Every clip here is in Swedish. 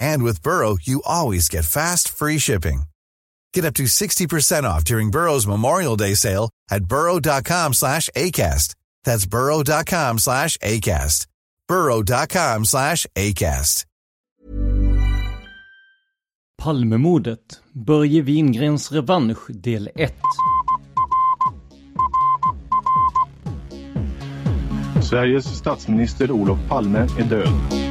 And with Burrow, you always get fast, free shipping. Get up to 60% off during Burrow's Memorial Day sale at burrow.com slash ACAST. That's burrow.com slash ACAST. burrow.com slash ACAST. Palmemordet, Börje Wingrens revansch del 1. Sveriges statsminister Olof Palme är död.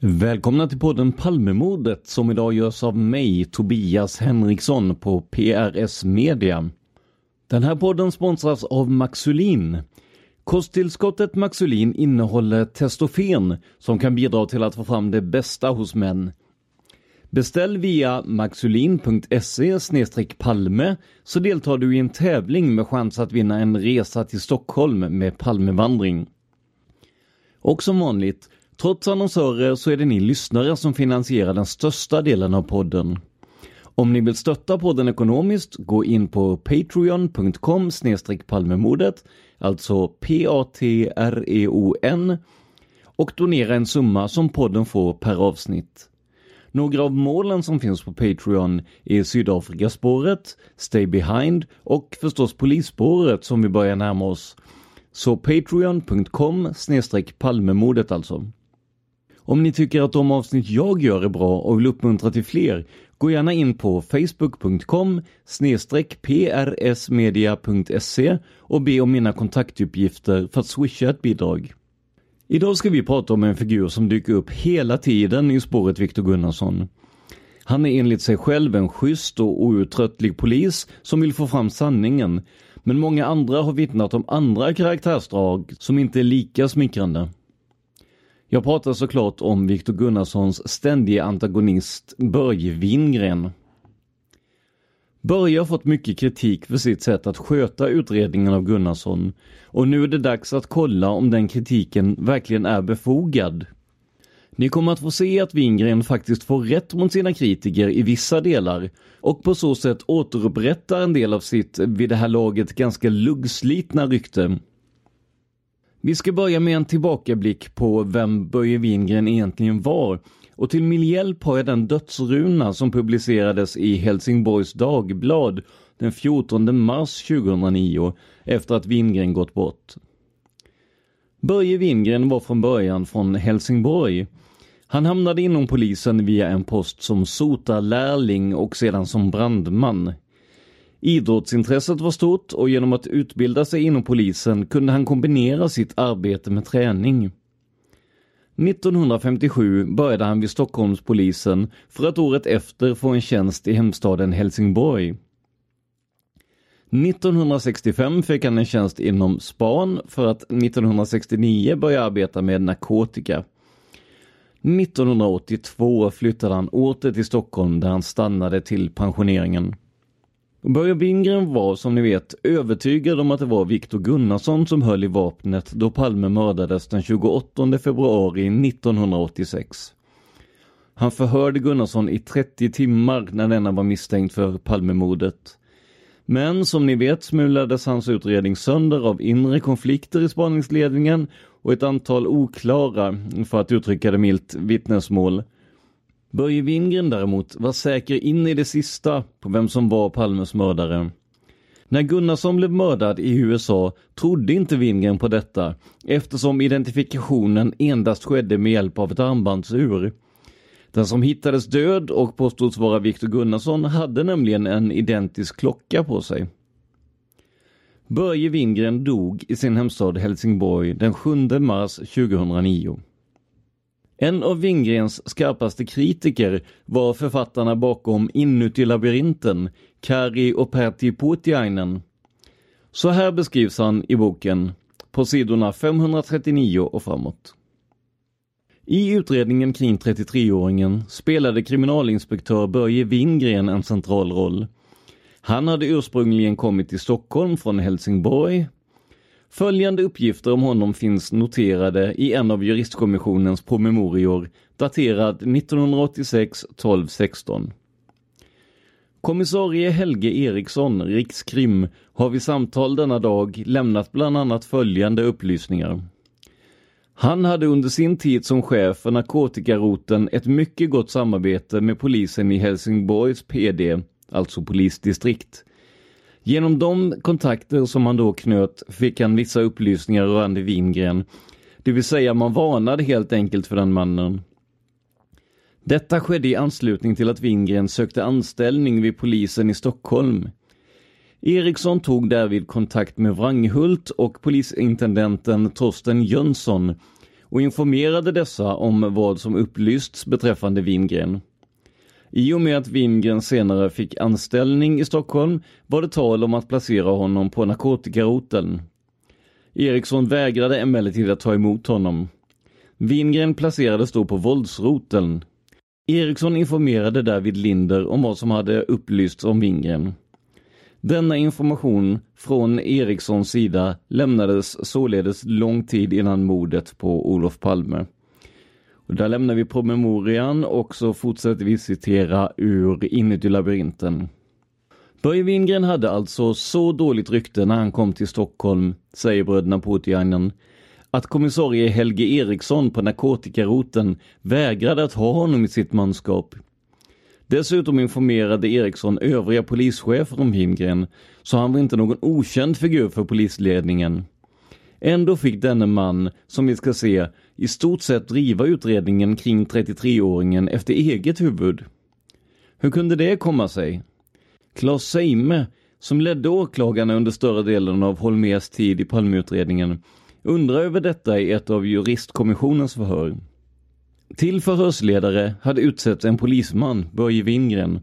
Välkomna till podden Palmemordet som idag görs av mig, Tobias Henriksson på PRS Media. Den här podden sponsras av Maxulin. Kosttillskottet Maxulin innehåller testofen som kan bidra till att få fram det bästa hos män. Beställ via maxulin.se palme så deltar du i en tävling med chans att vinna en resa till Stockholm med Palmevandring. Och som vanligt, trots annonsörer så är det ni lyssnare som finansierar den största delen av podden. Om ni vill stötta podden ekonomiskt, gå in på patreon.com palmemordet, alltså P-A-T-R-E-O-N och donera en summa som podden får per avsnitt. Några av målen som finns på Patreon är Sydafrikaspåret, Stay Behind och förstås polisspåret som vi börjar närma oss. Så patreon.com palmemordet alltså. Om ni tycker att de avsnitt jag gör är bra och vill uppmuntra till fler, gå gärna in på facebook.com prsmedia.se och be om mina kontaktuppgifter för att swisha ett bidrag. Idag ska vi prata om en figur som dyker upp hela tiden i spåret Viktor Gunnarsson. Han är enligt sig själv en schysst och outtröttlig polis som vill få fram sanningen. Men många andra har vittnat om andra karaktärsdrag som inte är lika smickrande. Jag pratar såklart om Viktor Gunnarssons ständige antagonist Börje Wingren. Börje har fått mycket kritik för sitt sätt att sköta utredningen av Gunnarsson och nu är det dags att kolla om den kritiken verkligen är befogad. Ni kommer att få se att Wingren faktiskt får rätt mot sina kritiker i vissa delar och på så sätt återupprättar en del av sitt vid det här laget ganska luggslitna rykte. Vi ska börja med en tillbakablick på vem Börje Wingren egentligen var och till min hjälp har jag den dödsruna som publicerades i Helsingborgs Dagblad den 14 mars 2009 efter att Wingren gått bort. Börje Wingren var från början från Helsingborg. Han hamnade inom polisen via en post som sotarlärling och sedan som brandman. Idrottsintresset var stort och genom att utbilda sig inom polisen kunde han kombinera sitt arbete med träning. 1957 började han vid Stockholmspolisen för att året efter få en tjänst i hemstaden Helsingborg. 1965 fick han en tjänst inom span för att 1969 börja arbeta med narkotika. 1982 flyttade han åter till Stockholm där han stannade till pensioneringen. Börje Wingren var som ni vet övertygad om att det var Viktor Gunnarsson som höll i vapnet då Palme mördades den 28 februari 1986. Han förhörde Gunnarsson i 30 timmar när denna var misstänkt för Palmemordet. Men som ni vet smulades hans utredning sönder av inre konflikter i spaningsledningen och ett antal oklara, för att uttrycka det milt, vittnesmål. Börje Wingren däremot var säker in i det sista på vem som var Palmes mördare. När Gunnarsson blev mördad i USA trodde inte Wingren på detta eftersom identifikationen endast skedde med hjälp av ett armbandsur. Den som hittades död och påstods vara Viktor Gunnarsson hade nämligen en identisk klocka på sig. Börje Wingren dog i sin hemstad Helsingborg den 7 mars 2009. En av Wingrens skarpaste kritiker var författarna bakom Inuti labyrinten, Kari och Pertti Puutiainen. Så här beskrivs han i boken, på sidorna 539 och framåt. I utredningen kring 33-åringen spelade kriminalinspektör Börje Wingren en central roll. Han hade ursprungligen kommit till Stockholm från Helsingborg. Följande uppgifter om honom finns noterade i en av juristkommissionens promemorior daterad 1986 12 16. Kommissarie Helge Eriksson, Rikskrim, har vid samtal denna dag lämnat bland annat följande upplysningar. Han hade under sin tid som chef för narkotikaroten ett mycket gott samarbete med polisen i Helsingborgs PD, alltså polisdistrikt. Genom de kontakter som han då knöt fick han vissa upplysningar rörande Wingren, det vill säga man varnade helt enkelt för den mannen. Detta skedde i anslutning till att Wingren sökte anställning vid polisen i Stockholm. Eriksson tog därvid kontakt med Wranghult och polisintendenten Torsten Jönsson och informerade dessa om vad som upplysts beträffande Wingren. I och med att Wingren senare fick anställning i Stockholm var det tal om att placera honom på narkotikaroteln. Eriksson vägrade emellertid att ta emot honom. Wingren placerades då på våldsroteln. Eriksson informerade därvid Linder om vad som hade upplysts om Wingren. Denna information från Erikssons sida lämnades således lång tid innan mordet på Olof Palme. Där lämnar vi promemorian och så fortsätter vi citera ur Inuti labyrinten. Börje Wingren hade alltså så dåligt rykte när han kom till Stockholm, säger bröderna Puutiainen, att kommissarie Helge Eriksson på narkotikaroten vägrade att ha honom i sitt manskap. Dessutom informerade Eriksson övriga polischefer om Wingren, så han var inte någon okänd figur för polisledningen. Ändå fick denne man, som vi ska se, i stort sett driva utredningen kring 33-åringen efter eget huvud. Hur kunde det komma sig? Claes Seime, som ledde åklagarna under större delen av Holmers tid i Palmeutredningen, undrar över detta i ett av juristkommissionens förhör. Till förhörsledare hade utsetts en polisman, Börje Wingren.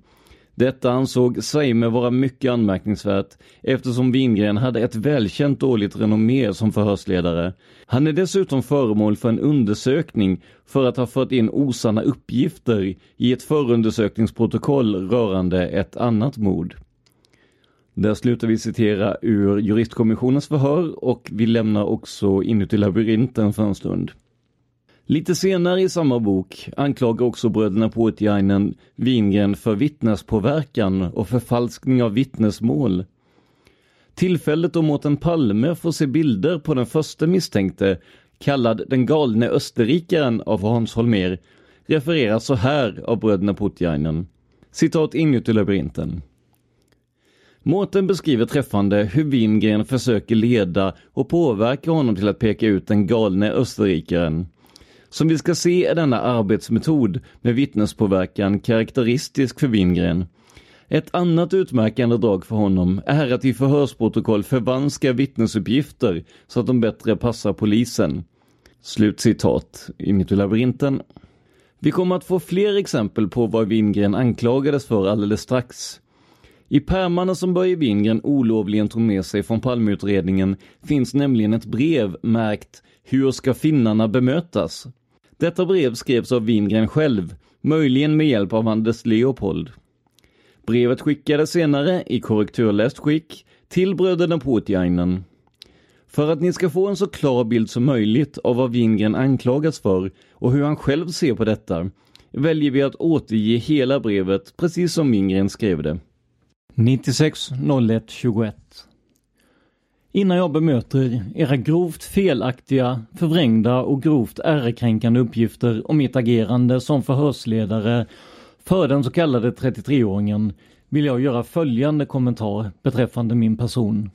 Detta ansåg Seime vara mycket anmärkningsvärt eftersom Wingren hade ett välkänt dåligt renommé som förhörsledare. Han är dessutom föremål för en undersökning för att ha fört in osanna uppgifter i ett förundersökningsprotokoll rörande ett annat mord. Där slutar vi citera ur juristkommissionens förhör och vi lämnar också inuti labyrinten för en stund. Lite senare i samma bok anklagar också bröderna Puutiainen Wingren för vittnespåverkan och förfalskning av vittnesmål. Tillfället då Mårten Palme får se bilder på den första misstänkte, kallad den galne österrikaren av Hans Holmer, refereras så här av bröderna Puutiainen. Citat inuti labyrinten. Mårten beskriver träffande hur Wingren försöker leda och påverka honom till att peka ut den galne österrikaren. Som vi ska se är denna arbetsmetod med vittnespåverkan karaktäristisk för Wingren. Ett annat utmärkande drag för honom är att i förhörsprotokoll förvanska vittnesuppgifter så att de bättre passar polisen. Slutcitat inuti labyrinten. Vi kommer att få fler exempel på vad Wingren anklagades för alldeles strax. I pärmarna som Börje Wingren olovligen tog med sig från Palmeutredningen finns nämligen ett brev märkt ”Hur ska finnarna bemötas?” Detta brev skrevs av Wingren själv, möjligen med hjälp av Anders Leopold. Brevet skickades senare, i korrekturläst skick, till bröderna Puutiainen. För att ni ska få en så klar bild som möjligt av vad Wingren anklagas för och hur han själv ser på detta, väljer vi att återge hela brevet precis som Wingren skrev det. 96 01 21 Innan jag bemöter era grovt felaktiga, förvrängda och grovt ärekränkande uppgifter om mitt agerande som förhörsledare för den så kallade 33-åringen vill jag göra följande kommentar beträffande min person.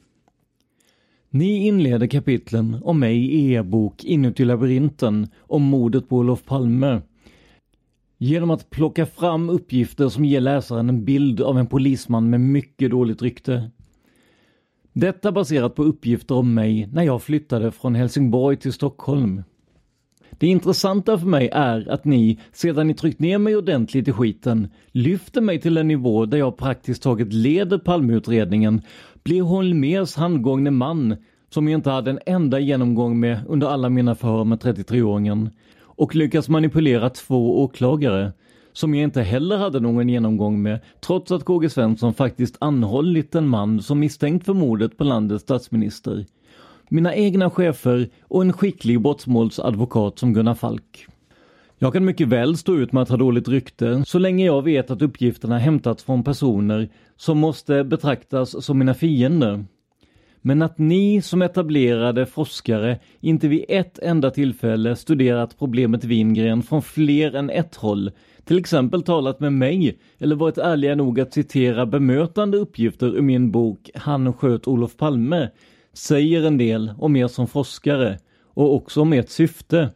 Ni inleder kapitlen om mig i er bok Inuti labyrinten om mordet på Olof Palme genom att plocka fram uppgifter som ger läsaren en bild av en polisman med mycket dåligt rykte. Detta baserat på uppgifter om mig när jag flyttade från Helsingborg till Stockholm. Det intressanta för mig är att ni, sedan ni tryckt ner mig ordentligt i skiten, lyfter mig till en nivå där jag praktiskt taget leder Palmeutredningen, blir Holmers handgångne man, som jag inte hade en enda genomgång med under alla mina förhör med 33-åringen, och lyckas manipulera två åklagare, som jag inte heller hade någon genomgång med, trots att KG Svensson faktiskt anhållit en man som misstänkt för mordet på landets statsminister mina egna chefer och en skicklig brottmålsadvokat som Gunnar Falk. Jag kan mycket väl stå ut med att ha dåligt rykte så länge jag vet att uppgifterna hämtats från personer som måste betraktas som mina fiender. Men att ni som etablerade forskare inte vid ett enda tillfälle studerat problemet Wingren från fler än ett håll, till exempel talat med mig eller varit ärliga nog att citera bemötande uppgifter ur min bok Han sköt Olof Palme säger en del om er som forskare och också om ert syfte.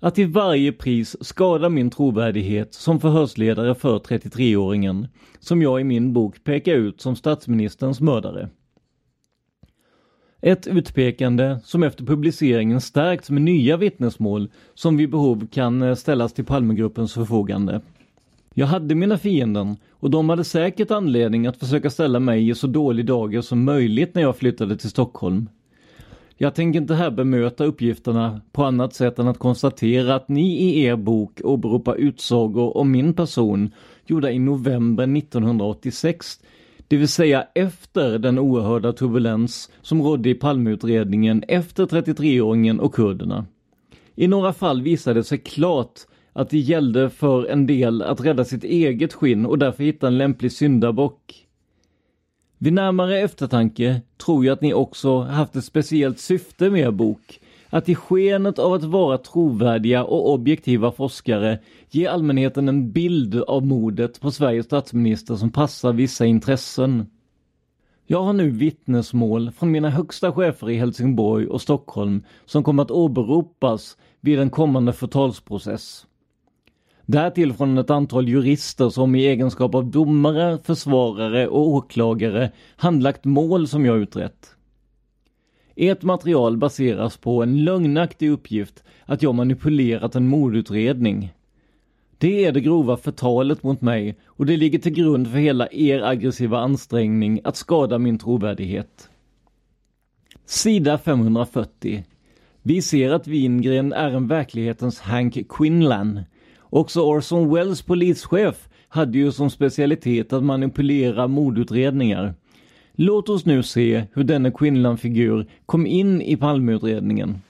Att till varje pris skada min trovärdighet som förhörsledare för 33-åringen, som jag i min bok pekar ut som statsministerns mördare. Ett utpekande som efter publiceringen stärkts med nya vittnesmål som vid behov kan eh, ställas till Palmegruppens förfogande. Jag hade mina fienden och de hade säkert anledning att försöka ställa mig i så dålig dager som möjligt när jag flyttade till Stockholm. Jag tänker inte här bemöta uppgifterna på annat sätt än att konstatera att ni i er bok åberopar utsagor om min person gjorda i november 1986, det vill säga efter den oerhörda turbulens som rådde i Palmeutredningen efter 33-åringen och kurderna. I några fall visade det sig klart att det gällde för en del att rädda sitt eget skinn och därför hitta en lämplig syndabock. Vid närmare eftertanke tror jag att ni också haft ett speciellt syfte med er bok. Att i skenet av att vara trovärdiga och objektiva forskare ge allmänheten en bild av mordet på Sveriges statsminister som passar vissa intressen. Jag har nu vittnesmål från mina högsta chefer i Helsingborg och Stockholm som kommer att åberopas vid en kommande förtalsprocess. Därtill från ett antal jurister som i egenskap av domare, försvarare och åklagare handlagt mål som jag utrett. Ert material baseras på en lögnaktig uppgift att jag manipulerat en mordutredning. Det är det grova förtalet mot mig och det ligger till grund för hela er aggressiva ansträngning att skada min trovärdighet. Sida 540 Vi ser att Wingren är en verklighetens Hank Quinlan Också Orson Welles polischef hade ju som specialitet att manipulera mordutredningar. Låt oss nu se hur denne Quinlan-figur kom in i Palmeutredningen.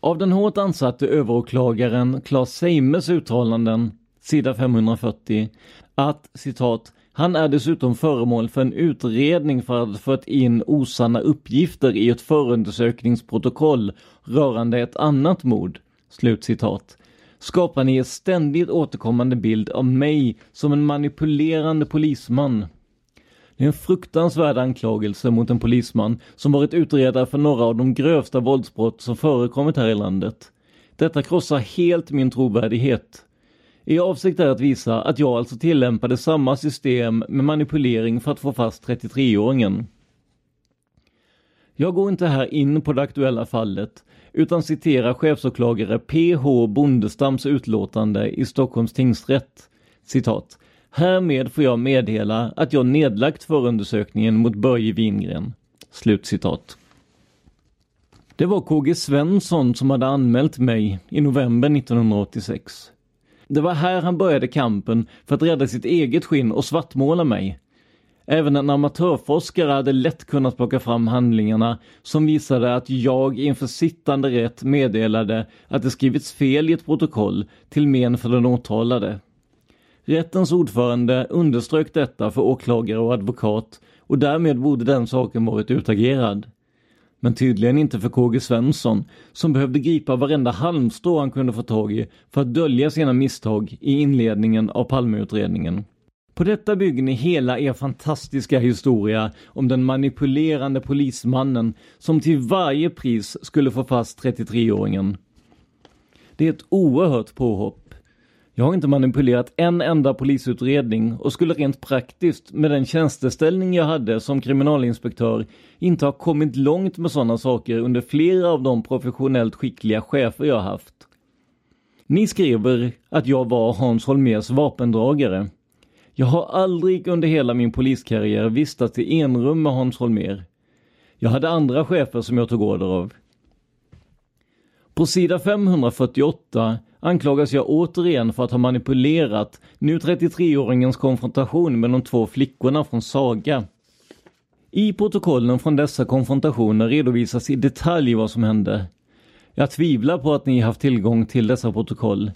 Av den hårt ansatte överåklagaren Claes Seimes uttalanden, sida 540, att citat han är dessutom föremål för en utredning för att ha fört in osanna uppgifter i ett förundersökningsprotokoll rörande ett annat mord. Slutcitat. Skapar ni en ständigt återkommande bild av mig som en manipulerande polisman. Det är en fruktansvärd anklagelse mot en polisman som varit utredare för några av de grövsta våldsbrott som förekommit här i landet. Detta krossar helt min trovärdighet. Er avsikt är att visa att jag alltså tillämpade samma system med manipulering för att få fast 33-åringen. Jag går inte här in på det aktuella fallet utan citerar chefsåklagare PH Bondestams utlåtande i Stockholms tingsrätt. Citat. Härmed får jag meddela att jag nedlagt förundersökningen mot Börje Wingren. Slutcitat. Det var KG Svensson som hade anmält mig i november 1986. Det var här han började kampen för att rädda sitt eget skinn och svartmåla mig. Även en amatörforskare hade lätt kunnat plocka fram handlingarna som visade att jag inför sittande rätt meddelade att det skrivits fel i ett protokoll till men för den åtalade. Rättens ordförande underströk detta för åklagare och advokat och därmed borde den saken varit utagerad. Men tydligen inte för KG Svensson som behövde gripa varenda halmstrå han kunde få tag i för att dölja sina misstag i inledningen av Palmeutredningen. På detta bygger ni hela er fantastiska historia om den manipulerande polismannen som till varje pris skulle få fast 33-åringen. Det är ett oerhört påhopp jag har inte manipulerat en enda polisutredning och skulle rent praktiskt med den tjänsteställning jag hade som kriminalinspektör inte ha kommit långt med sådana saker under flera av de professionellt skickliga chefer jag haft. Ni skriver att jag var Hans Holmers vapendragare. Jag har aldrig under hela min poliskarriär vistats i enrum med Hans Holmer. Jag hade andra chefer som jag tog order av. På sida 548 anklagas jag återigen för att ha manipulerat nu 33-åringens konfrontation med de två flickorna från Saga. I protokollen från dessa konfrontationer redovisas i detalj vad som hände. Jag tvivlar på att ni haft tillgång till dessa protokoll.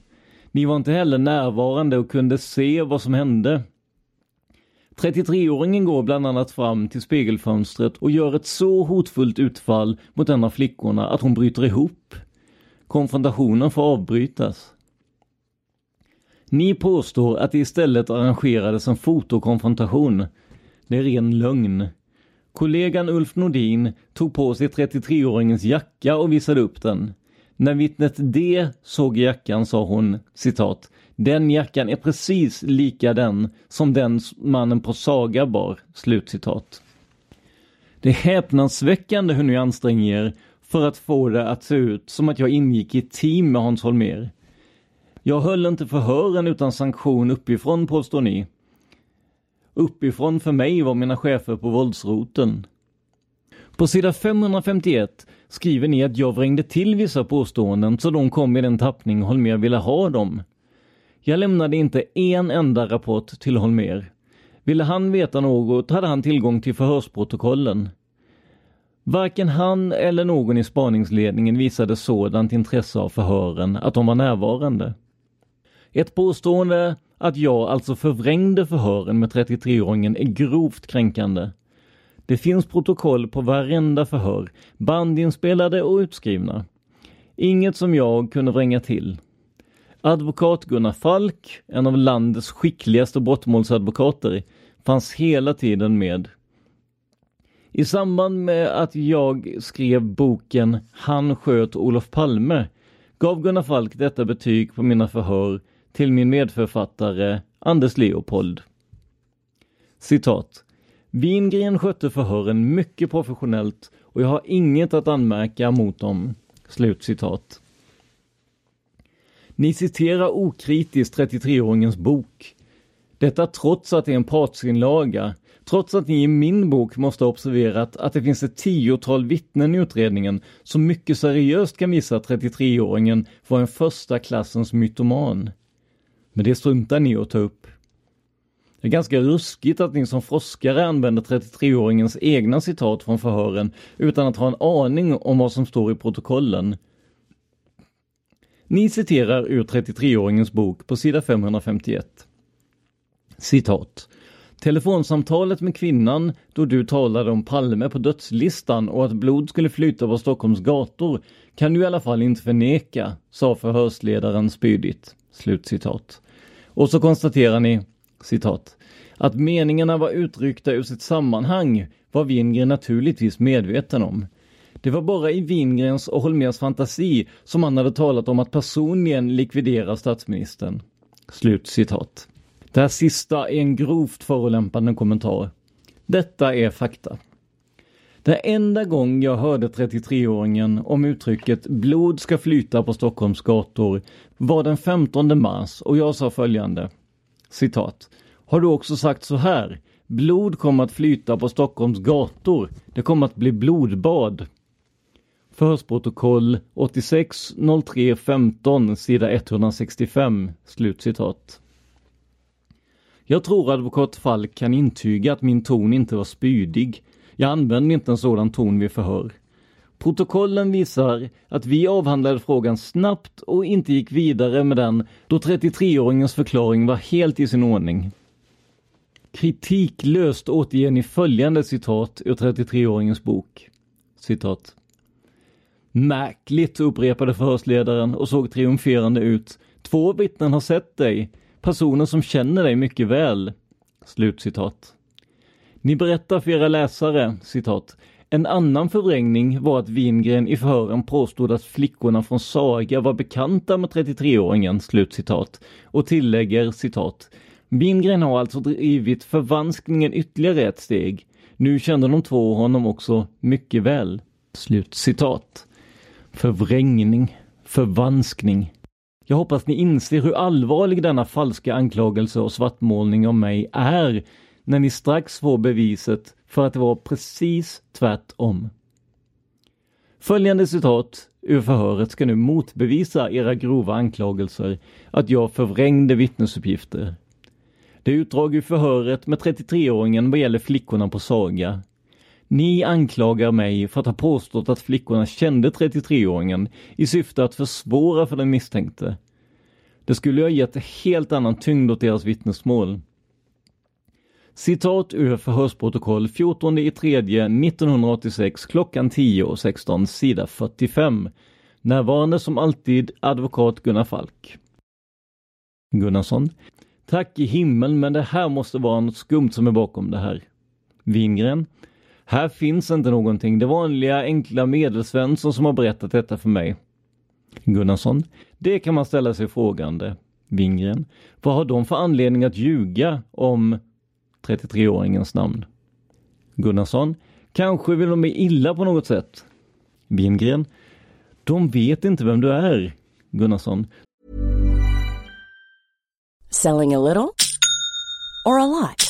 Ni var inte heller närvarande och kunde se vad som hände. 33-åringen går bland annat fram till spegelfönstret och gör ett så hotfullt utfall mot en av flickorna att hon bryter ihop. Konfrontationen får avbrytas. Ni påstår att det istället arrangerades en fotokonfrontation. Det är ren lögn. Kollegan Ulf Nordin tog på sig 33-åringens jacka och visade upp den. När vittnet D såg jackan sa hon citat Den jackan är precis lika den som den mannen på Saga bar. Slutcitat. Det är häpnadsväckande hur ni anstränger er för att få det att se ut som att jag ingick i ett team med Hans Holmer. Jag höll inte förhören utan sanktion uppifrån påstår ni. Uppifrån för mig var mina chefer på våldsroten. På sida 551 skriver ni att jag vrängde till vissa påståenden så de kom i den tappning Holmer ville ha dem. Jag lämnade inte en enda rapport till Holmer. Ville han veta något hade han tillgång till förhörsprotokollen. Varken han eller någon i spaningsledningen visade sådant intresse av förhören att de var närvarande. Ett påstående att jag alltså förvrängde förhören med 33-åringen är grovt kränkande. Det finns protokoll på varenda förhör, bandinspelade och utskrivna. Inget som jag kunde vränga till. Advokat Gunnar Falk, en av landets skickligaste brottmålsadvokater, fanns hela tiden med. I samband med att jag skrev boken Han sköt Olof Palme gav Gunnar Falk detta betyg på mina förhör till min medförfattare Anders Leopold. Citat. Wingren skötte förhören mycket professionellt och jag har inget att anmärka mot dem. Slutcitat. Ni citerar okritiskt 33-åringens bok. Detta trots att det är en partsinlaga Trots att ni i min bok måste ha observerat att det finns ett tiotal vittnen i utredningen som mycket seriöst kan visa att 33-åringen var en första klassens mytoman. Men det struntar ni att ta upp. Det är ganska ruskigt att ni som forskare använder 33-åringens egna citat från förhören utan att ha en aning om vad som står i protokollen. Ni citerar ur 33-åringens bok på sida 551. Citat. Telefonsamtalet med kvinnan då du talade om Palme på dödslistan och att blod skulle flyta på Stockholms gator kan du i alla fall inte förneka, sa förhörsledaren spydigt. Slutcitat. Och så konstaterar ni, citat, att meningarna var utryckta ur sitt sammanhang var Wingren naturligtvis medveten om. Det var bara i Wingrens och Holmers fantasi som han hade talat om att personligen likvidera statsministern. Slut citat. Det här sista är en grovt förolämpande kommentar. Detta är fakta. Den enda gång jag hörde 33-åringen om uttrycket blod ska flyta på Stockholms gator var den 15 mars och jag sa följande. Citat. Har du också sagt så här. Blod kommer att flyta på Stockholms gator. Det kommer att bli blodbad. Förhörsprotokoll 86 03 15 sida 165. Slutcitat. Jag tror advokat Falk kan intyga att min ton inte var spydig. Jag använde inte en sådan ton vid förhör. Protokollen visar att vi avhandlade frågan snabbt och inte gick vidare med den då 33-åringens förklaring var helt i sin ordning. Kritiklöst återger ni följande citat ur 33-åringens bok. Citat. Märkligt, upprepade förhörsledaren och såg triumferande ut. Två vittnen har sett dig. Personer som känner dig mycket väl. Slutcitat. Ni berättar för era läsare, citat, en annan förvrängning var att Wingren i förhören påstod att flickorna från Saga var bekanta med 33-åringen, slutcitat, och tillägger citat. Wingren har alltså drivit förvanskningen ytterligare ett steg. Nu kände de två honom också mycket väl. Slut citat. Förvrängning, förvanskning. Jag hoppas ni inser hur allvarlig denna falska anklagelse och svartmålning av mig är när ni strax får beviset för att det var precis tvärtom. Följande citat ur förhöret ska nu motbevisa era grova anklagelser att jag förvrängde vittnesuppgifter. Det är utdrag ur förhöret med 33-åringen vad gäller flickorna på Saga. Ni anklagar mig för att ha påstått att flickorna kände 33-åringen i syfte att försvåra för den misstänkte. Det skulle ha gett helt annan tyngd åt deras vittnesmål. Citat ur förhörsprotokoll 14 i 3 1986 klockan 10.16 sida 45. Närvarande som alltid advokat Gunnar Falk. Gunnarsson. Tack i himlen men det här måste vara något skumt som är bakom det här. Wingren. Här finns inte någonting. Det vanliga enkla medelsvensson som har berättat detta för mig. Gunnarsson. Det kan man ställa sig frågande. Wingren. Vad har de för anledning att ljuga om 33-åringens namn? Gunnarsson. Kanske vill de mig illa på något sätt. Wingren. De vet inte vem du är. Gunnarsson. Selling a little or a lot?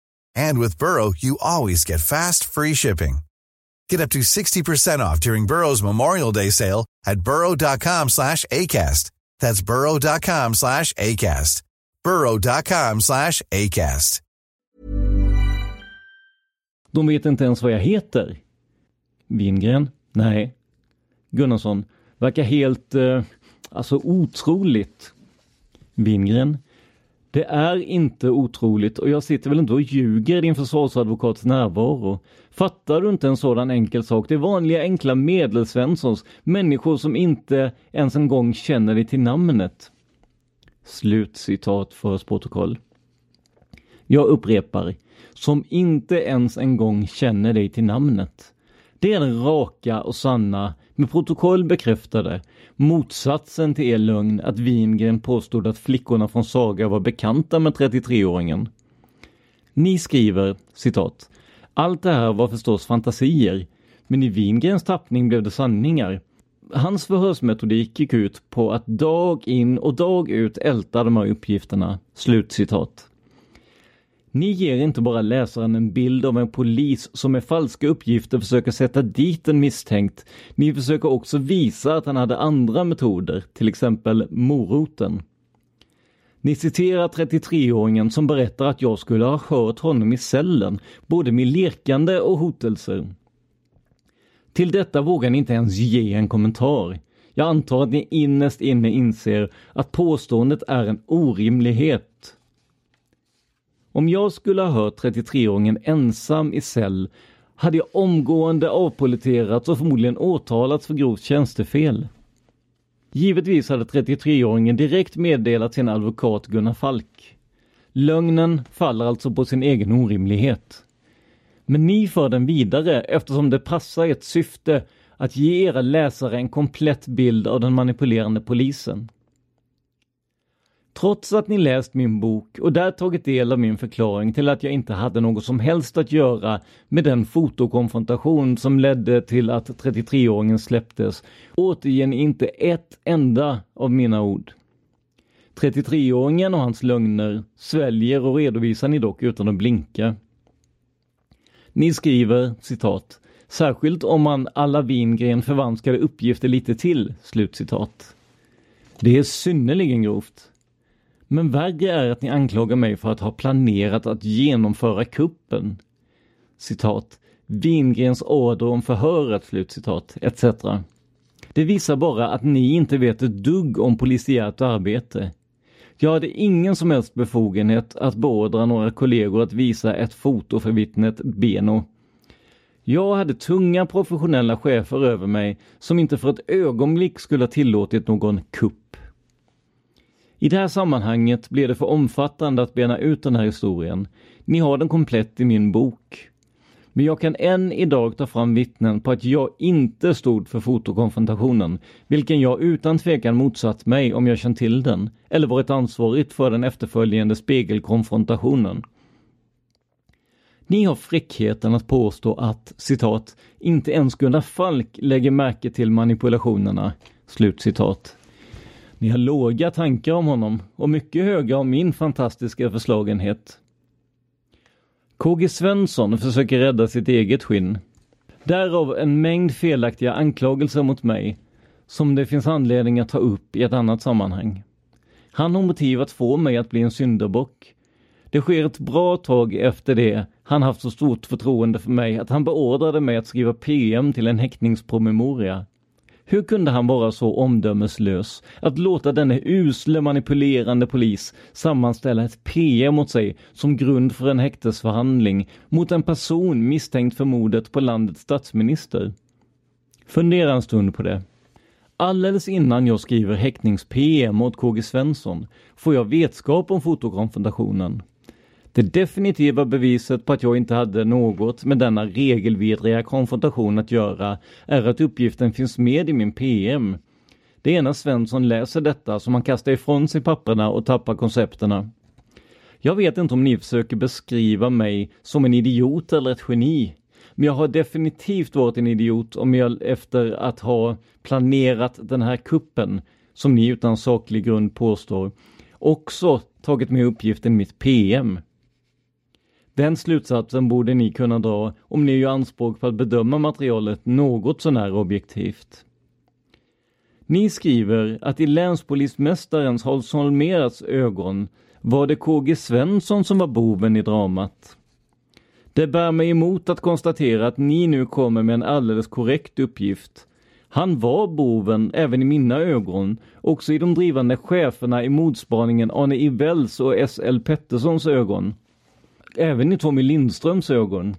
And with Burrow, you always get fast, free shipping. Get up to 60% off during Burrow's Memorial Day sale at burrow.com slash ACAST. That's burrow.com slash ACAST. burrow.com slash ACAST. De vet inte ens vad jag heter. Wingren? Nej. Gunnarsson? Verkar helt, eh, alltså otroligt. Wingren? Det är inte otroligt och jag sitter väl inte och ljuger i din försvarsadvokats närvaro. Fattar du inte en sådan enkel sak? Det är vanliga enkla medelsvenssons, människor som inte ens en gång känner dig till namnet. Slut citat för protokoll. Jag upprepar, som inte ens en gång känner dig till namnet. Det är den raka och sanna, med protokoll bekräftade, motsatsen till er lögn att Wingren påstod att flickorna från Saga var bekanta med 33-åringen. Ni skriver, citat, allt det här var förstås fantasier. Men i Wingrens tappning blev det sanningar. Hans förhörsmetodik gick ut på att dag in och dag ut älta de här uppgifterna. Slutcitat. Ni ger inte bara läsaren en bild av en polis som med falska uppgifter försöker sätta dit en misstänkt. Ni försöker också visa att han hade andra metoder, till exempel moroten. Ni citerar 33-åringen som berättar att jag skulle ha hört honom i cellen, både med lekande och hotelser. Till detta vågar ni inte ens ge en kommentar. Jag antar att ni innerst inne inser att påståendet är en orimlighet. Om jag skulle ha hört 33-åringen ensam i cell hade jag omgående avpoliterats och förmodligen åtalats för grovt tjänstefel. Givetvis hade 33-åringen direkt meddelat sin advokat Gunnar Falk. Lögnen faller alltså på sin egen orimlighet. Men ni för den vidare eftersom det passar ert syfte att ge era läsare en komplett bild av den manipulerande polisen. Trots att ni läst min bok och där tagit del av min förklaring till att jag inte hade något som helst att göra med den fotokonfrontation som ledde till att 33-åringen släpptes, återger ni inte ett enda av mina ord. 33-åringen och hans lögner sväljer och redovisar ni dock utan att blinka. Ni skriver citat Särskilt om man alla Wingren förvanskade uppgifter lite till. Slutcitat. Det är synnerligen grovt. Men värre är att ni anklagar mig för att ha planerat att genomföra kuppen. Citat. Wingrens order om förhöret, slutcitat, etc. Det visar bara att ni inte vet ett dugg om polisiärt arbete. Jag hade ingen som helst befogenhet att beordra några kollegor att visa ett foto för vittnet Beno. Jag hade tunga professionella chefer över mig som inte för ett ögonblick skulle ha tillåtit någon kupp. I det här sammanhanget blir det för omfattande att bena ut den här historien. Ni har den komplett i min bok. Men jag kan än idag ta fram vittnen på att jag inte stod för fotokonfrontationen, vilken jag utan tvekan motsatt mig om jag känt till den, eller varit ansvarigt för den efterföljande spegelkonfrontationen. Ni har fräckheten att påstå att, citat, inte ens Gunnar Falk lägger märke till manipulationerna, slut citat. Ni har låga tankar om honom och mycket höga om min fantastiska förslagenhet. KG Svensson försöker rädda sitt eget skinn. Därav en mängd felaktiga anklagelser mot mig som det finns anledning att ta upp i ett annat sammanhang. Han har motiv att få mig att bli en syndabock. Det sker ett bra tag efter det han haft så stort förtroende för mig att han beordrade mig att skriva PM till en häktningspromemoria. Hur kunde han vara så omdömeslös att låta denne usle manipulerande polis sammanställa ett PM mot sig som grund för en häktesförhandling mot en person misstänkt för mordet på landets statsminister? Fundera en stund på det. Alldeles innan jag skriver häktnings-PM mot KG Svensson får jag vetskap om fotokonfrontationen. Det definitiva beviset på att jag inte hade något med denna regelvidriga konfrontation att göra är att uppgiften finns med i min PM. Det är när Svensson läser detta som han kastar ifrån sig papperna och tappar koncepterna. Jag vet inte om ni försöker beskriva mig som en idiot eller ett geni. Men jag har definitivt varit en idiot om jag efter att ha planerat den här kuppen, som ni utan saklig grund påstår, också tagit med uppgiften i mitt PM. Den slutsatsen borde ni kunna dra om ni gör anspråk på att bedöma materialet något sånär objektivt. Ni skriver att i länspolismästarens Hans Holméras ögon var det KG Svensson som var boven i dramat. Det bär mig emot att konstatera att ni nu kommer med en alldeles korrekt uppgift. Han var boven även i mina ögon, också i de drivande cheferna i mordspaningen Arne Ivells och S.L. Petterssons ögon även i Tommy Lindströms ögon.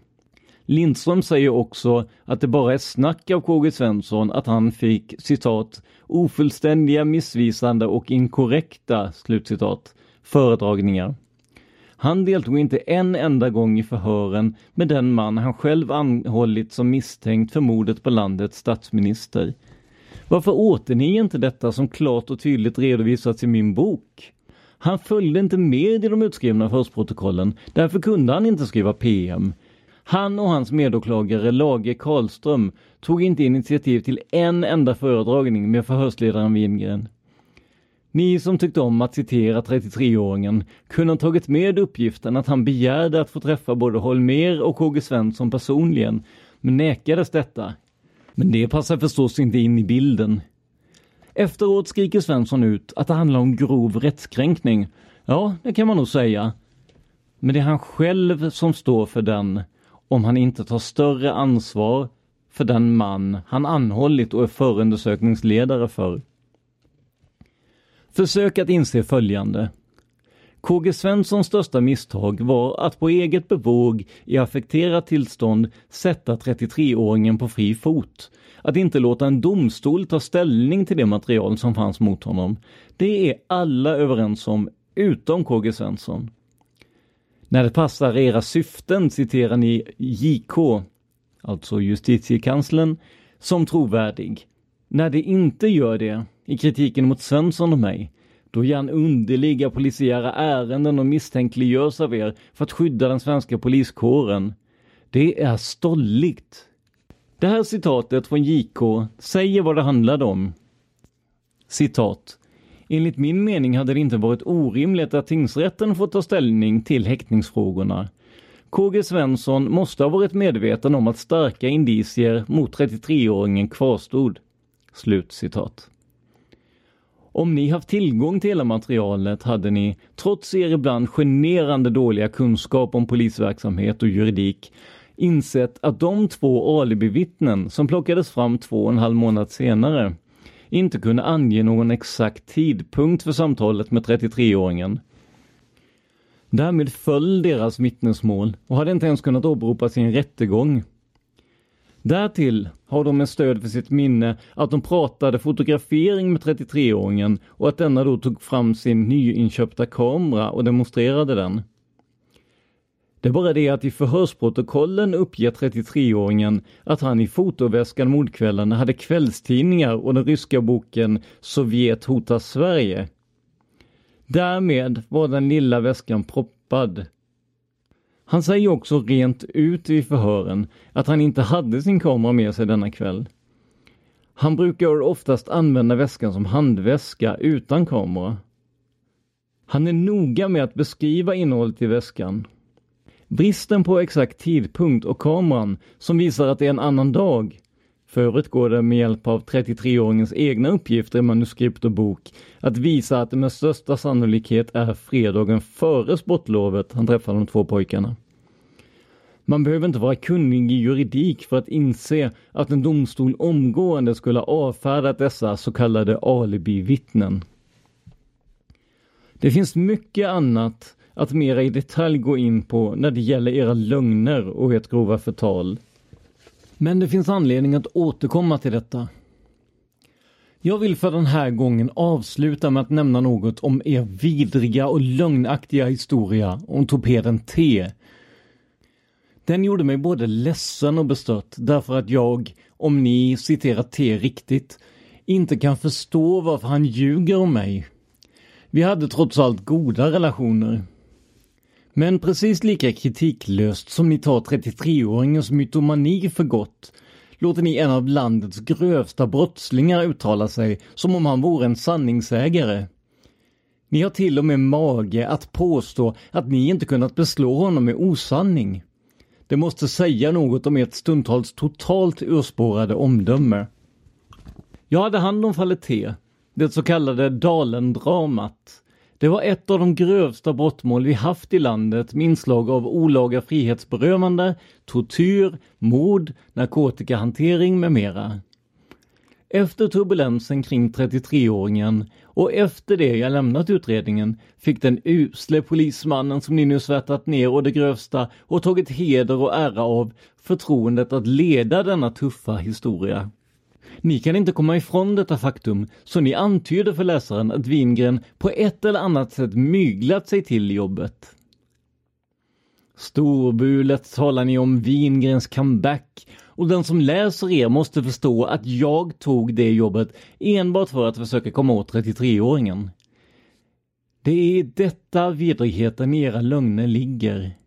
Lindström säger också att det bara är snack av KG Svensson att han fick citat ofullständiga, missvisande och inkorrekta slutcitat föredragningar. Han deltog inte en enda gång i förhören med den man han själv anhållit som misstänkt för mordet på landets statsminister. Varför återger inte detta som klart och tydligt redovisats i min bok? Han följde inte med i de utskrivna förhörsprotokollen, därför kunde han inte skriva PM. Han och hans medåklagare Lage Karlström tog inte initiativ till en enda föredragning med förhörsledaren Wingren. Ni som tyckte om att citera 33-åringen kunde ha tagit med uppgiften att han begärde att få träffa både Holmer och KG Svensson personligen, men nekades detta. Men det passar förstås inte in i bilden. Efteråt skriker Svensson ut att det handlar om grov rättskränkning. Ja, det kan man nog säga. Men det är han själv som står för den om han inte tar större ansvar för den man han anhållit och är förundersökningsledare för. Försök att inse följande. KG Svenssons största misstag var att på eget bevåg i affekterat tillstånd sätta 33-åringen på fri fot. Att inte låta en domstol ta ställning till det material som fanns mot honom. Det är alla överens om, utom KG Svensson. När det passar era syften citerar ni JK, alltså justitiekanslern, som trovärdig. När det inte gör det, i kritiken mot Svensson och mig, då ger han underliga polisiära ärenden och misstänkliggörs av er för att skydda den svenska poliskåren. Det är stolligt. Det här citatet från JK säger vad det handlade om. Citat. Enligt min mening hade det inte varit orimligt att tingsrätten fått ta ställning till häktningsfrågorna. KG Svensson måste ha varit medveten om att starka indicier mot 33-åringen kvarstod. Slut citat. Om ni haft tillgång till hela materialet hade ni, trots er ibland generande dåliga kunskap om polisverksamhet och juridik, insett att de två alibivittnen som plockades fram två och en halv månad senare inte kunde ange någon exakt tidpunkt för samtalet med 33-åringen. Därmed föll deras vittnesmål och hade inte ens kunnat åberopas i en rättegång. Därtill har de med stöd för sitt minne att de pratade fotografering med 33-åringen och att denna då tog fram sin nyinköpta kamera och demonstrerade den. Det är bara det att i förhörsprotokollen uppger 33-åringen att han i fotoväskan mordkvällen hade kvällstidningar och den ryska boken Sovjet hotar Sverige. Därmed var den lilla väskan proppad. Han säger också rent ut i förhören att han inte hade sin kamera med sig denna kväll. Han brukar oftast använda väskan som handväska utan kamera. Han är noga med att beskriva innehållet i väskan Bristen på exakt tidpunkt och kameran som visar att det är en annan dag. För övrigt går det med hjälp av 33-åringens egna uppgifter i manuskript och bok att visa att det med största sannolikhet är fredagen före sportlovet han träffar de två pojkarna. Man behöver inte vara kunnig i juridik för att inse att en domstol omgående skulle ha avfärdat dessa så kallade alibivittnen. Det finns mycket annat att mera i detalj gå in på när det gäller era lögner och ert grova förtal. Men det finns anledning att återkomma till detta. Jag vill för den här gången avsluta med att nämna något om er vidriga och lögnaktiga historia om torpeden T. Den gjorde mig både ledsen och bestört därför att jag, om ni citerar T riktigt, inte kan förstå varför han ljuger om mig. Vi hade trots allt goda relationer. Men precis lika kritiklöst som ni tar 33-åringens mytomani för gott låter ni en av landets grövsta brottslingar uttala sig som om han vore en sanningsägare. Ni har till och med mage att påstå att ni inte kunnat beslå honom med osanning. Det måste säga något om ert stundtals totalt urspårade omdöme. Jag hade hand om fallet T, det så kallade Dalen-dramat. Det var ett av de grövsta brottmål vi haft i landet med inslag av olaga frihetsberövande, tortyr, mord, narkotikahantering med mera. Efter turbulensen kring 33-åringen och efter det jag lämnat utredningen fick den usle polismannen som ni nu svärtat ner och det grövsta och tagit heder och ära av förtroendet att leda denna tuffa historia. Ni kan inte komma ifrån detta faktum, så ni antyder för läsaren att Wingren på ett eller annat sätt myglat sig till jobbet. Storbulet talar ni om Wingrens comeback och den som läser er måste förstå att jag tog det jobbet enbart för att försöka komma åt 33-åringen. Det är i detta vidrigheten i era lögner ligger.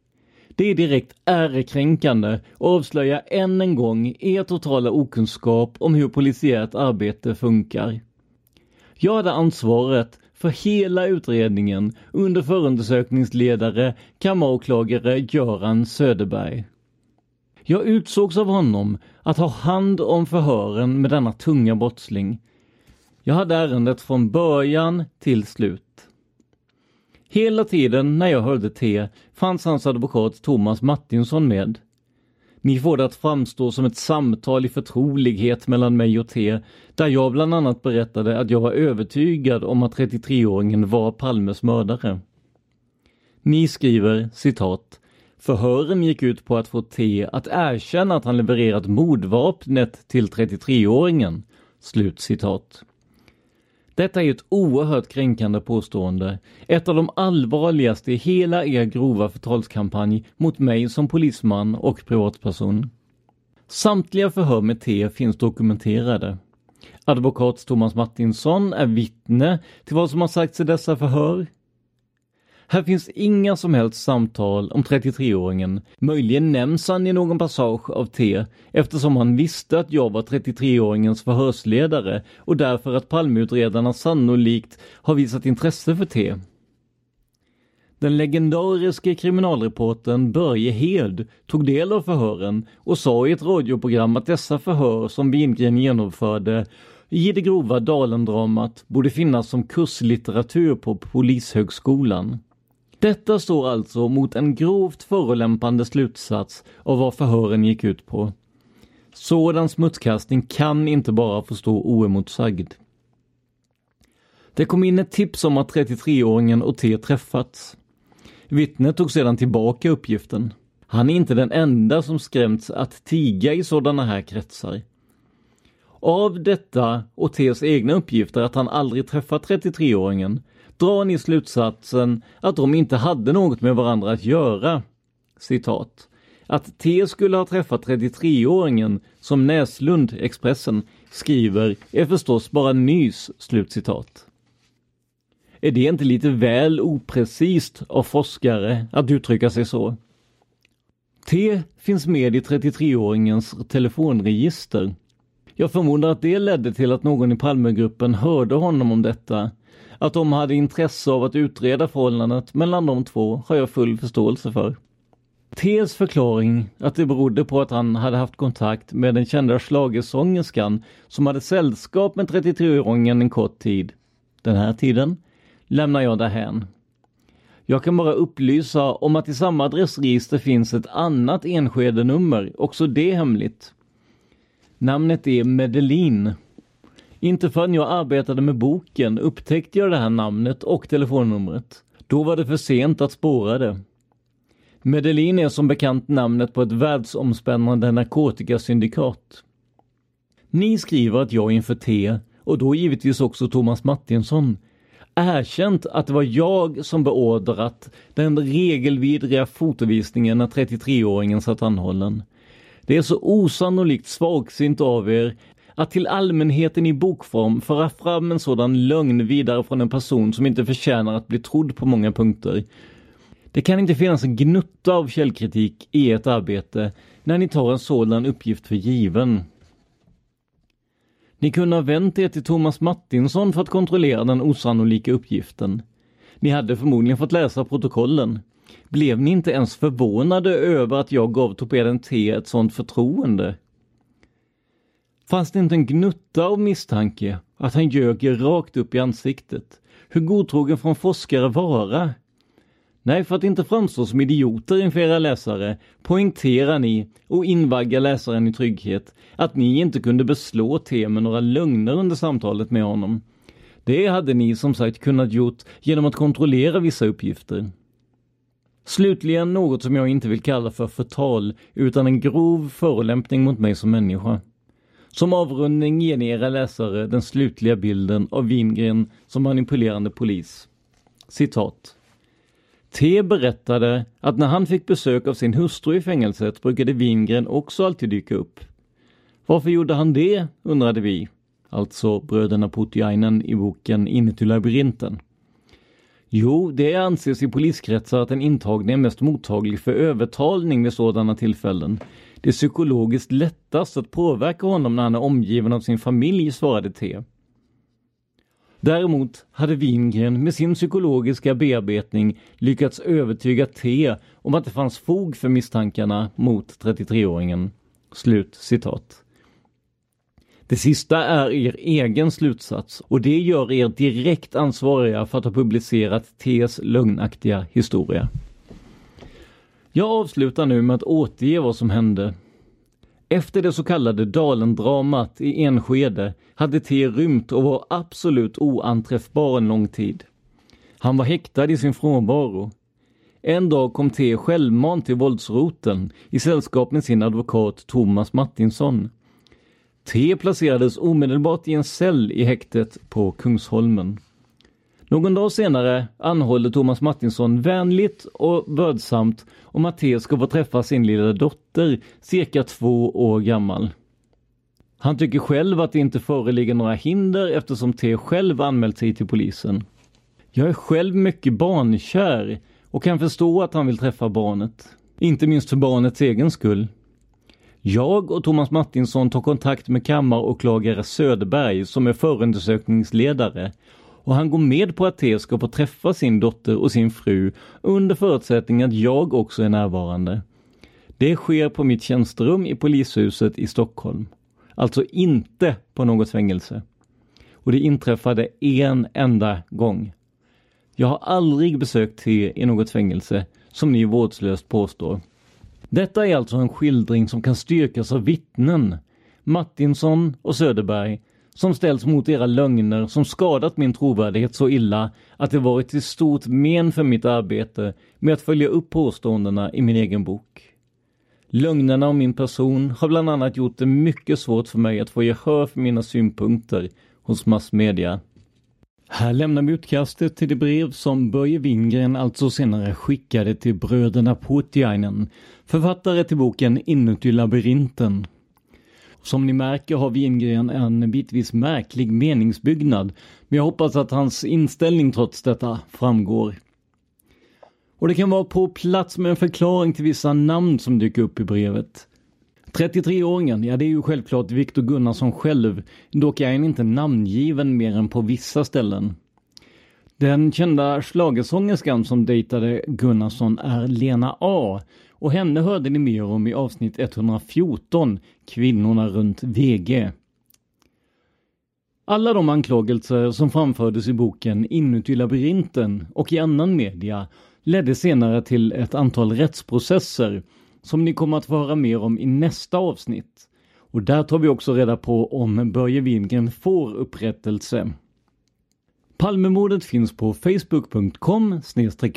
Det är direkt ärekränkande och avslöjar än en gång er totala okunskap om hur polisiärt arbete funkar. Jag hade ansvaret för hela utredningen under förundersökningsledare kammaråklagare Göran Söderberg. Jag utsågs av honom att ha hand om förhören med denna tunga brottsling. Jag hade ärendet från början till slut. Hela tiden när jag hörde T fanns hans advokat Thomas Martinsson med. Ni får det att framstå som ett samtal i förtrolighet mellan mig och T, där jag bland annat berättade att jag var övertygad om att 33-åringen var Palmes mördare. Ni skriver citat Förhören gick ut på att få T att erkänna att han levererat mordvapnet till 33-åringen. Slut citat. Detta är ett oerhört kränkande påstående. Ett av de allvarligaste i hela er grova förtalskampanj mot mig som polisman och privatperson. Samtliga förhör med T finns dokumenterade. Advokat Thomas Martinsson är vittne till vad som har sagts i dessa förhör. Här finns inga som helst samtal om 33-åringen. Möjligen nämns han i någon passage av T eftersom han visste att jag var 33-åringens förhörsledare och därför att Palmeutredarna sannolikt har visat intresse för T. Den legendariske kriminalreportern Börje Hed tog del av förhören och sa i ett radioprogram att dessa förhör som Wingren genomförde i det grova Dalendramat borde finnas som kurslitteratur på Polishögskolan. Detta står alltså mot en grovt förolämpande slutsats av vad förhören gick ut på. Sådan smutskastning kan inte bara få stå oemotsagd. Det kom in ett tips om att 33-åringen och T träffats. Vittnet tog sedan tillbaka uppgiften. Han är inte den enda som skrämts att tiga i sådana här kretsar. Av detta och T's egna uppgifter att han aldrig träffat 33-åringen drar ni slutsatsen att de inte hade något med varandra att göra. Citat. Att T skulle ha träffat 33-åringen som Näslund, Expressen, skriver är förstås bara nys. Slutcitat. Är det inte lite väl oprecist av forskare att uttrycka sig så? T finns med i 33-åringens telefonregister. Jag förmodar att det ledde till att någon i Palmegruppen hörde honom om detta att de hade intresse av att utreda förhållandet mellan de två har jag full förståelse för. T's förklaring att det berodde på att han hade haft kontakt med den kända schlagersångerskan som hade sällskap med 33-åringen en kort tid, den här tiden, lämnar jag därhän. Jag kan bara upplysa om att i samma adressregister finns ett annat Enskede-nummer, också det hemligt. Namnet är Medelin inte förrän jag arbetade med boken upptäckte jag det här namnet och telefonnumret. Då var det för sent att spåra det. Medellin är som bekant namnet på ett världsomspännande narkotikasyndikat. Ni skriver att jag inför T, och då givetvis också Thomas Martinsson, erkänt att det var jag som beordrat den regelvidriga fotovisningen när 33-åringen satt anhållen. Det är så osannolikt svagsint av er att till allmänheten i bokform föra fram en sådan lögn vidare från en person som inte förtjänar att bli trodd på många punkter. Det kan inte finnas en gnutta av källkritik i ert arbete när ni tar en sådan uppgift för given. Ni kunde ha vänt er till Thomas Martinsson för att kontrollera den osannolika uppgiften. Ni hade förmodligen fått läsa protokollen. Blev ni inte ens förvånade över att jag gav torpeden T ett sådant förtroende? Fanns det inte en gnutta av misstanke att han ljög rakt upp i ansiktet? Hur godtrogen från forskare vara? Nej, för att inte framstå som idioter inför era läsare poängterar ni och invaggar läsaren i trygghet att ni inte kunde beslå T med några lögner under samtalet med honom. Det hade ni som sagt kunnat gjort genom att kontrollera vissa uppgifter. Slutligen något som jag inte vill kalla för förtal utan en grov förolämpning mot mig som människa. Som avrundning ger ni era läsare den slutliga bilden av Wingren som manipulerande polis. Citat. T berättade att när han fick besök av sin hustru i fängelset brukade Wingren också alltid dyka upp. Varför gjorde han det, undrade vi, alltså bröderna Putiainen i boken Inuti labyrinten. Jo, det anses i poliskretsar att den intagne är mest mottaglig för övertalning vid sådana tillfällen. Det är psykologiskt lättast att påverka honom när han är omgiven av sin familj, svarade T. Däremot hade Wingren med sin psykologiska bearbetning lyckats övertyga T om att det fanns fog för misstankarna mot 33-åringen. Slut citat. Det sista är er egen slutsats och det gör er direkt ansvariga för att ha publicerat T's lögnaktiga historia. Jag avslutar nu med att återge vad som hände. Efter det så kallade Dalen-dramat i Enskede hade T rymt och var absolut oanträffbar en lång tid. Han var häktad i sin frånvaro. En dag kom T självmant till våldsroten i sällskap med sin advokat Thomas Martinsson. T placerades omedelbart i en cell i häktet på Kungsholmen. Någon dag senare anhåller Thomas Martinsson vänligt och vördsamt om att T ska få träffa sin lilla dotter, cirka två år gammal. Han tycker själv att det inte föreligger några hinder eftersom T själv anmält sig till polisen. Jag är själv mycket barnkär och kan förstå att han vill träffa barnet. Inte minst för barnets egen skull. Jag och Thomas Martinsson tar kontakt med kammaråklagare Söderberg som är förundersökningsledare och han går med på att T ska få träffa sin dotter och sin fru under förutsättning att jag också är närvarande. Det sker på mitt tjänsterum i polishuset i Stockholm. Alltså inte på något fängelse. Och det inträffade en enda gång. Jag har aldrig besökt T i något fängelse, som ni vårdslöst påstår. Detta är alltså en skildring som kan styrkas av vittnen, Martinsson och Söderberg, som ställs mot era lögner som skadat min trovärdighet så illa att det varit till stort men för mitt arbete med att följa upp påståendena i min egen bok. Lögnerna om min person har bland annat gjort det mycket svårt för mig att få gehör för mina synpunkter hos massmedia. Här lämnar vi utkastet till det brev som Börje Wingren alltså senare skickade till bröderna Putiainen, författare till boken Inuti labyrinten. Som ni märker har Wingren en bitvis märklig meningsbyggnad, men jag hoppas att hans inställning trots detta framgår. Och det kan vara på plats med en förklaring till vissa namn som dyker upp i brevet. 33-åringen, ja det är ju självklart Viktor Gunnarsson själv, dock är han inte namngiven mer än på vissa ställen. Den kända schlagersångerskan som dejtade Gunnarsson är Lena A och henne hörde ni mer om i avsnitt 114, Kvinnorna runt VG. Alla de anklagelser som framfördes i boken Inuti labyrinten och i annan media ledde senare till ett antal rättsprocesser som ni kommer att få höra mer om i nästa avsnitt. Och där tar vi också reda på om Börje Wingren får upprättelse. Palmemordet finns på facebook.com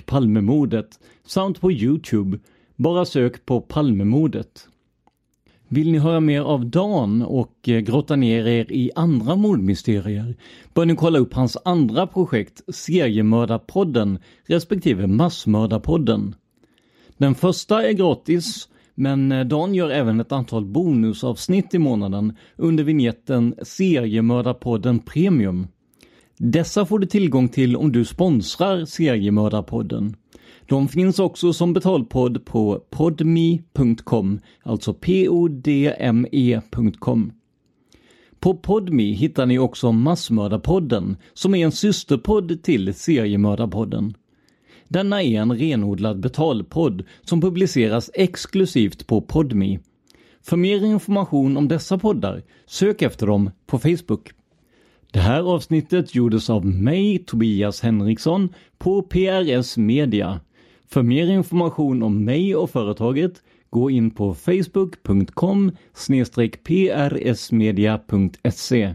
palmemordet samt på Youtube. Bara sök på Palmemordet. Vill ni höra mer av Dan och eh, grotta ner er i andra mordmysterier bör ni kolla upp hans andra projekt Seriemördarpodden respektive Massmördarpodden. Den första är gratis, men eh, Dan gör även ett antal bonusavsnitt i månaden under vignetten Seriemördarpodden Premium. Dessa får du tillgång till om du sponsrar Seriemördarpodden. De finns också som betalpodd på podme.com, alltså podme.com. På Podme hittar ni också Massmördarpodden, som är en systerpodd till Seriemördarpodden. Denna är en renodlad betalpodd som publiceras exklusivt på Podme. För mer information om dessa poddar, sök efter dem på Facebook. Det här avsnittet gjordes av mig, Tobias Henriksson, på PRS Media. För mer information om mig och företaget, gå in på facebook.com prsmedia.se.